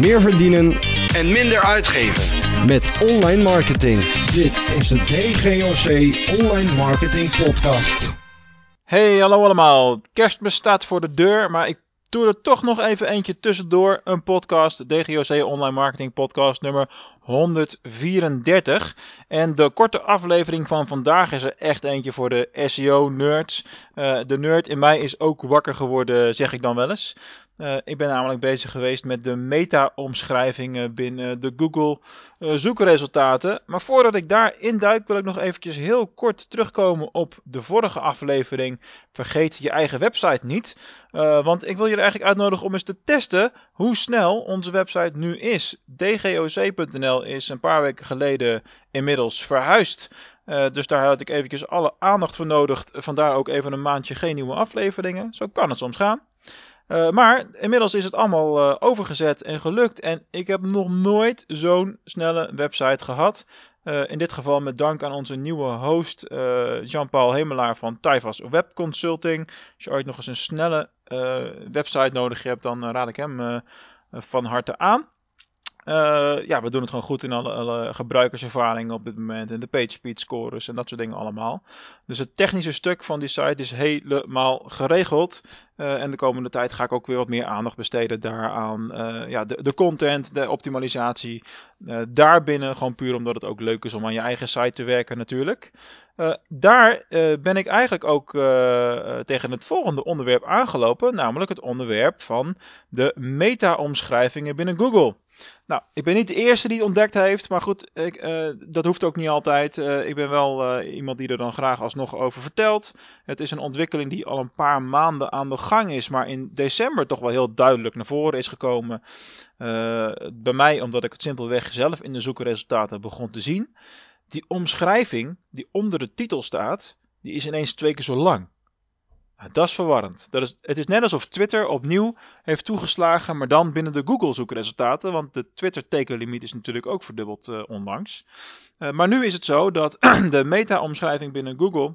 meer verdienen en minder uitgeven. met online marketing. Dit is de DGOC Online Marketing Podcast. Hey, hallo allemaal. Kerstmis staat voor de deur, maar ik doe er toch nog even eentje tussendoor. Een podcast, DGOC Online Marketing Podcast nummer 134. En de korte aflevering van vandaag is er echt eentje voor de SEO-nerds. de nerd in mij is ook wakker geworden, zeg ik dan wel eens. Uh, ik ben namelijk bezig geweest met de meta-omschrijvingen binnen de Google uh, zoekresultaten. Maar voordat ik daar induik, wil ik nog eventjes heel kort terugkomen op de vorige aflevering. Vergeet je eigen website niet. Uh, want ik wil jullie eigenlijk uitnodigen om eens te testen hoe snel onze website nu is. dgoc.nl is een paar weken geleden inmiddels verhuisd. dus daar had ik eventjes alle aandacht voor nodig. Vandaar ook even een maandje geen nieuwe afleveringen. Zo kan het soms gaan. Uh, maar inmiddels is het allemaal uh, overgezet en gelukt. En ik heb nog nooit zo'n snelle website gehad. Uh, in dit geval met dank aan onze nieuwe host Jean-Paul Hemelaar van Tyvas Web Consulting. Als je ooit nog eens een snelle website nodig hebt, dan raad ik hem van harte aan. Uh, ja, we doen het gewoon goed in alle, gebruikerservaringen op dit moment. En de page speed scores en dat soort dingen allemaal. Dus het technische stuk van die site is helemaal geregeld. Uh, en de komende tijd ga ik ook weer wat meer aandacht besteden daaraan. Uh, ja, de, de, content, de optimalisatie. daarbinnen gewoon puur omdat het ook leuk is om aan je eigen site te werken natuurlijk. daar ben ik eigenlijk ook tegen het volgende onderwerp aangelopen. Namelijk het onderwerp van de meta-omschrijvingen binnen Google. Nou, ik ben niet de eerste die het ontdekt heeft, maar goed, ik, uh, dat hoeft ook niet altijd. Uh, ik ben wel uh, iemand die er dan graag alsnog over vertelt. Het is een ontwikkeling die al een paar maanden aan de gang is, maar in december toch wel heel duidelijk naar voren is gekomen. bij mij, omdat ik het simpelweg zelf in de zoekresultaten begon te zien. Die omschrijving die onder de titel staat, die is ineens twee keer zo lang. Dat is verwarrend. Dat is, het is net alsof Twitter opnieuw heeft toegeslagen, maar dan binnen de Google zoekresultaten. Want de Twitter tekenlimiet is natuurlijk ook verdubbeld uh, onlangs. Uh, maar nu is het zo dat de meta-omschrijving binnen Google.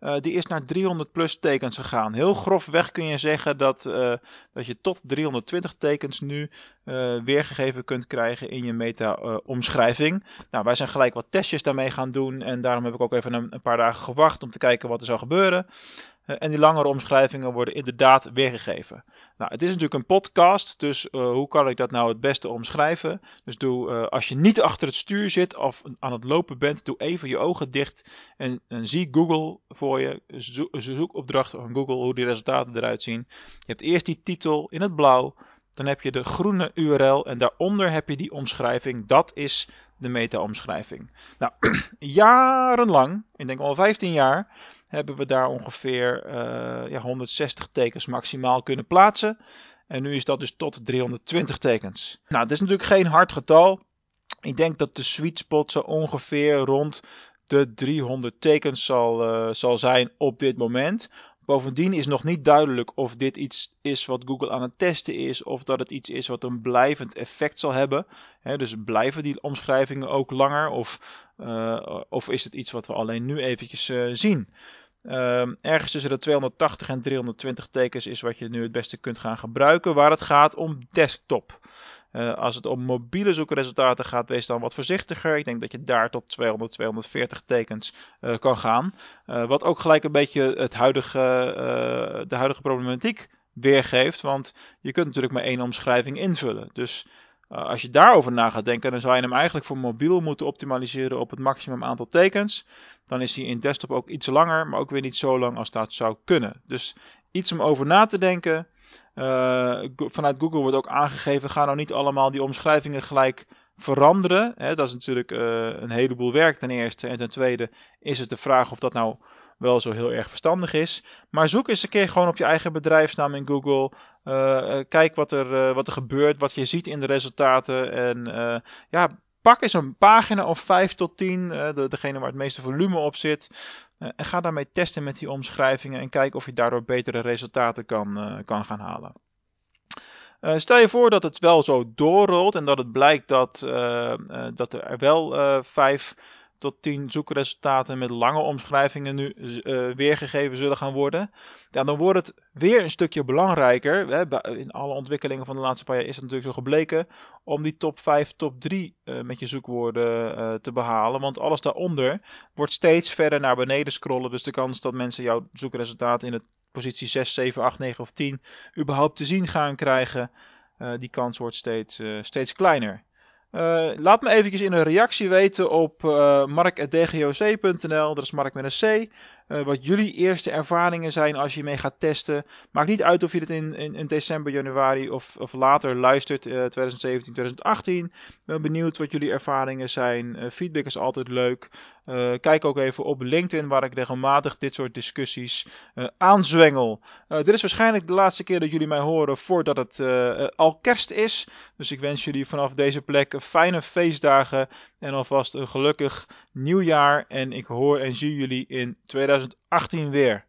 Uh, die is naar 300 plus tekens gegaan. Heel grofweg kun je zeggen dat, dat je tot 320 tekens nu weergegeven kunt krijgen in je meta-omschrijving. nou, wij zijn gelijk wat testjes daarmee gaan doen. En daarom heb ik ook even een, een paar dagen gewacht om te kijken wat er zou gebeuren. Uh, en die langere omschrijvingen worden inderdaad weergegeven. Nou, het is natuurlijk een podcast, dus uh, hoe kan ik dat nou het beste omschrijven? Dus doe, uh, als je niet achter het stuur zit of aan het lopen bent, doe even je ogen dicht en, en zie Google voor je, zo zoekopdracht van Google, hoe die resultaten eruit zien. Je hebt eerst die titel in het blauw, dan heb je de groene URL en daaronder heb je die omschrijving. Dat is de meta-omschrijving. Nou, jarenlang, ik denk al 15 jaar, hebben we daar ongeveer uh, ja, 160 tekens maximaal kunnen plaatsen. En nu is dat dus tot 320 tekens. Nou, het is natuurlijk geen hard getal. Ik denk dat de sweet spot zo ongeveer rond de 300 tekens zal, uh, zal zijn op dit moment. Bovendien is nog niet duidelijk of dit iets is wat Google aan het testen is, of dat het iets is wat een blijvend effect zal hebben. He, dus blijven die omschrijvingen ook langer, of, uh, of is het iets wat we alleen nu eventjes zien. Um, ergens tussen de 280 en 320 tekens is wat je nu het beste kunt gaan gebruiken, waar het gaat om desktop. Uh, als het om mobiele zoekresultaten gaat, wees dan wat voorzichtiger. Ik denk dat je daar tot 200, 240 tekens uh, kan gaan. Uh, wat ook gelijk een beetje het huidige, de huidige problematiek weergeeft. Want je kunt natuurlijk maar één omschrijving invullen. Dus als je daarover na gaat denken, dan zou je hem eigenlijk voor mobiel moeten optimaliseren op het maximum aantal tekens. Dan is hij in desktop ook iets langer, maar ook weer niet zo lang als dat zou kunnen. Dus iets om over na te denken. Uh, vanuit Google wordt ook aangegeven, ga nou niet allemaal die omschrijvingen gelijk veranderen. Hè, dat is natuurlijk uh, een heleboel werk ten eerste. En ten tweede is het de vraag of dat nou wel zo heel erg verstandig is. Maar zoek eens een keer gewoon op je eigen bedrijfsnaam in Google. Uh, kijk wat er, wat er gebeurt, wat je ziet in de resultaten. En ja, pak eens een pagina of 5 tot 10, de, degene waar het meeste volume op zit. En ga daarmee testen met die omschrijvingen en kijk of je daardoor betere resultaten kan, kan gaan halen. Stel je voor dat het wel zo doorrolt en dat het blijkt dat, dat er wel vijf tot 10 zoekresultaten met lange omschrijvingen nu uh, weergegeven zullen gaan worden. Ja, dan wordt het weer een stukje belangrijker. In alle ontwikkelingen van de laatste paar jaar is het natuurlijk zo gebleken om die top 5, top 3 uh, met je zoekwoorden uh, te behalen. Want alles daaronder wordt steeds verder naar beneden scrollen. Dus de kans dat mensen jouw zoekresultaat in de positie 6, 7, 8, 9 of 10 überhaupt te zien gaan krijgen, die kans wordt steeds, steeds kleiner. Uh, laat me eventjes in een reactie weten op uh, mark.dgoc.nl, dat is Mark met een C. Uh, wat jullie eerste ervaringen zijn als je mee gaat testen. Maakt niet uit of je het in, in, december, januari of, of later luistert, 2017, 2018. ben benieuwd wat jullie ervaringen zijn. feedback is altijd leuk. Kijk ook even op LinkedIn, waar ik regelmatig dit soort discussies aanzwengel. Dit is waarschijnlijk de laatste keer dat jullie mij horen voordat het al kerst is. Dus ik wens jullie vanaf deze plek fijne feestdagen en alvast een gelukkig nieuwjaar. En ik hoor en zie jullie in 2018 weer.